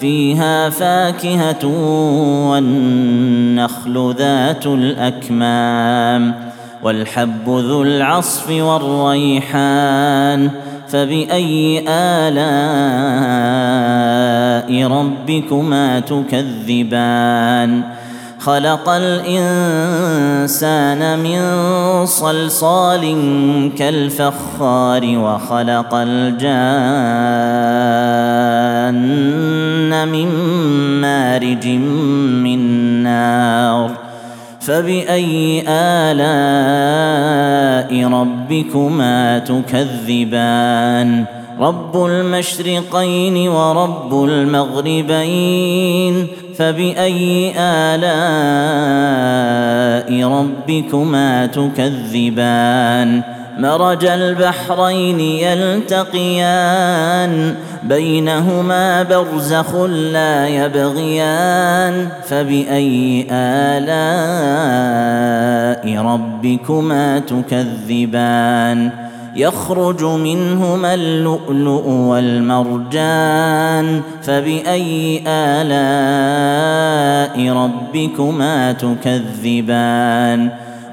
فيها فاكهة والنخل ذات الأكمام والحب ذو العصف والريحان فبأي آلاء ربكما تكذبان؟ خلق الإنسان من صلصال كالفخار وخلق الجان من مارج من نار فبأي آلاء ربكما تكذبان؟ رب المشرقين ورب المغربين فبأي آلاء ربكما تكذبان؟ مرج البحرين يلتقيان بينهما برزخ لا يبغيان فبأي آلاء ربكما تكذبان؟ يخرج منهما اللؤلؤ والمرجان فبأي آلاء ربكما تكذبان؟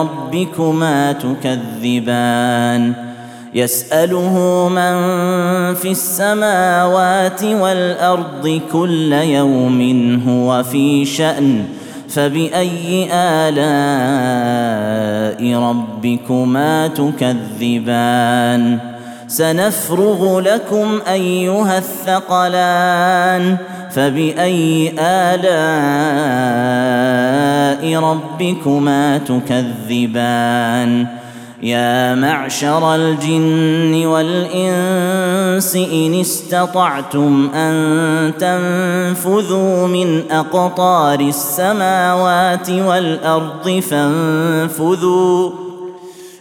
ربكما تكذبان. يسأله من في السماوات والأرض كل يوم هو في شأن فبأي آلاء ربكما تكذبان. سنفرغ لكم أيها الثقلان فبأي آلاء ربكما تكذبان. يا معشر الجن والإنس إن استطعتم أن تنفذوا من أقطار السماوات والأرض فانفذوا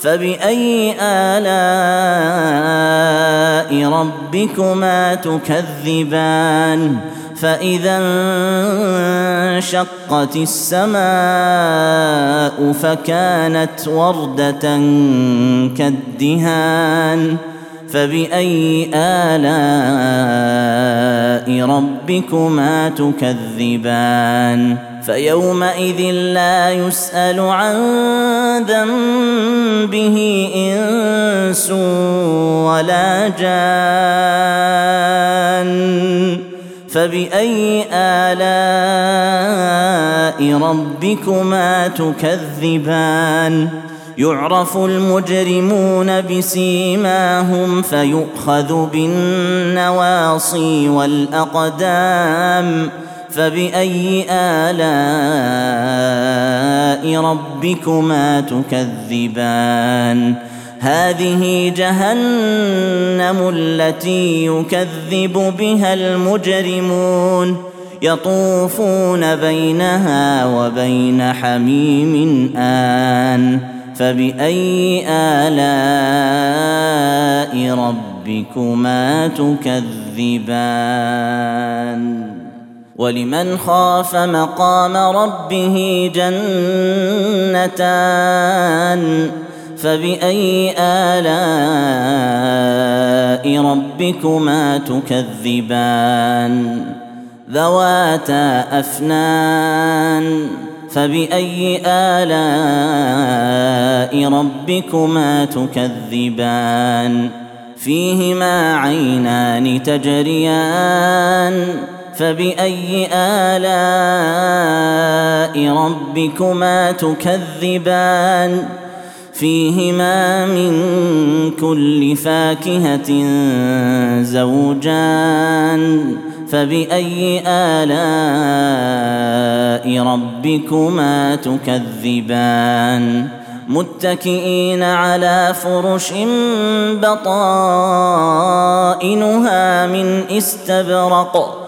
فبأي آلاء ربكما تكذبان؟ فإذا انشقت السماء فكانت وردة كالدهان. فبأي آلاء ربكما تكذبان؟ فيومئذ لا يسأل عن ذنبه إنس ولا جان. فبأي آلاء ربكما تكذبان؟ يعرف المجرمون بسيماهم فيؤخذ بالنواصي والأقدام. فبأي آلاء ربكما تكذبان؟ هذه جهنم التي يكذب بها المجرمون يطوفون بينها وبين حميم آن. فبأي آلاء ربكما تكذبان؟ ولمن خاف مقام ربه جنتان فبأي آلاء ربكما تكذبان؟ ذواتا أفنان فبأي آلاء ربكما تكذبان؟ فيهما عينان تجريان فبأي آلاء ربكما تكذبان؟ فيهما من كل فاكهة زوجان. فبأي آلاء ربكما تكذبان؟ متكئين على فرش بطائنها من استبرق.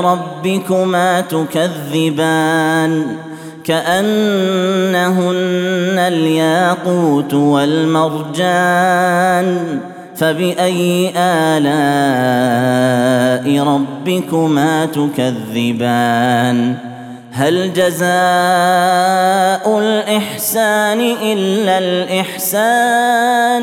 ربكما تكذبان كأنهن الياقوت والمرجان فبأي آلاء ربكما تكذبان؟ هل جزاء الإحسان إلا الإحسان؟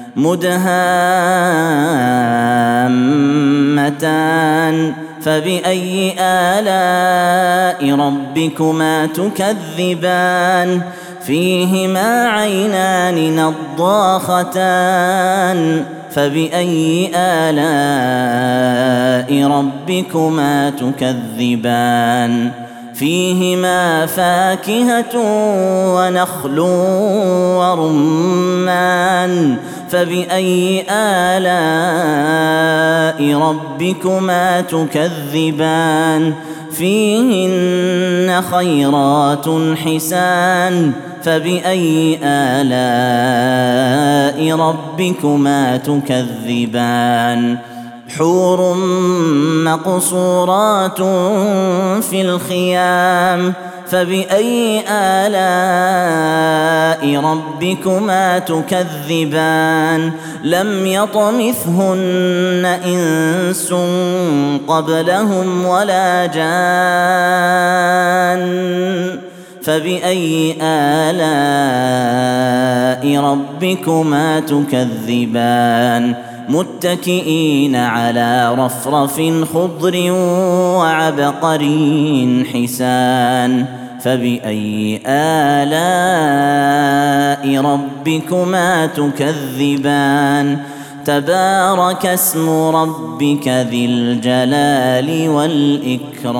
مدهامتان. فبأي آلاء ربكما تكذبان؟ فيهما عينان نضاختان. فبأي آلاء ربكما تكذبان؟ فيهما فاكهة ونخل ورمان فبأي آلاء ربكما تكذبان؟ فيهن خيرات حسان فبأي آلاء ربكما تكذبان؟ حور مقصورات في الخيام فبأي آلاء ربكما تكذبان؟ لم يطمثهن إنس قبلهم ولا جان. فبأي آلاء ربكما تكذبان؟ متكئين على رفرف خضر وعبقري حسان فبأي آلاء ربكما تكذبان؟ تبارك اسم ربك ذي الجلال والإكرام.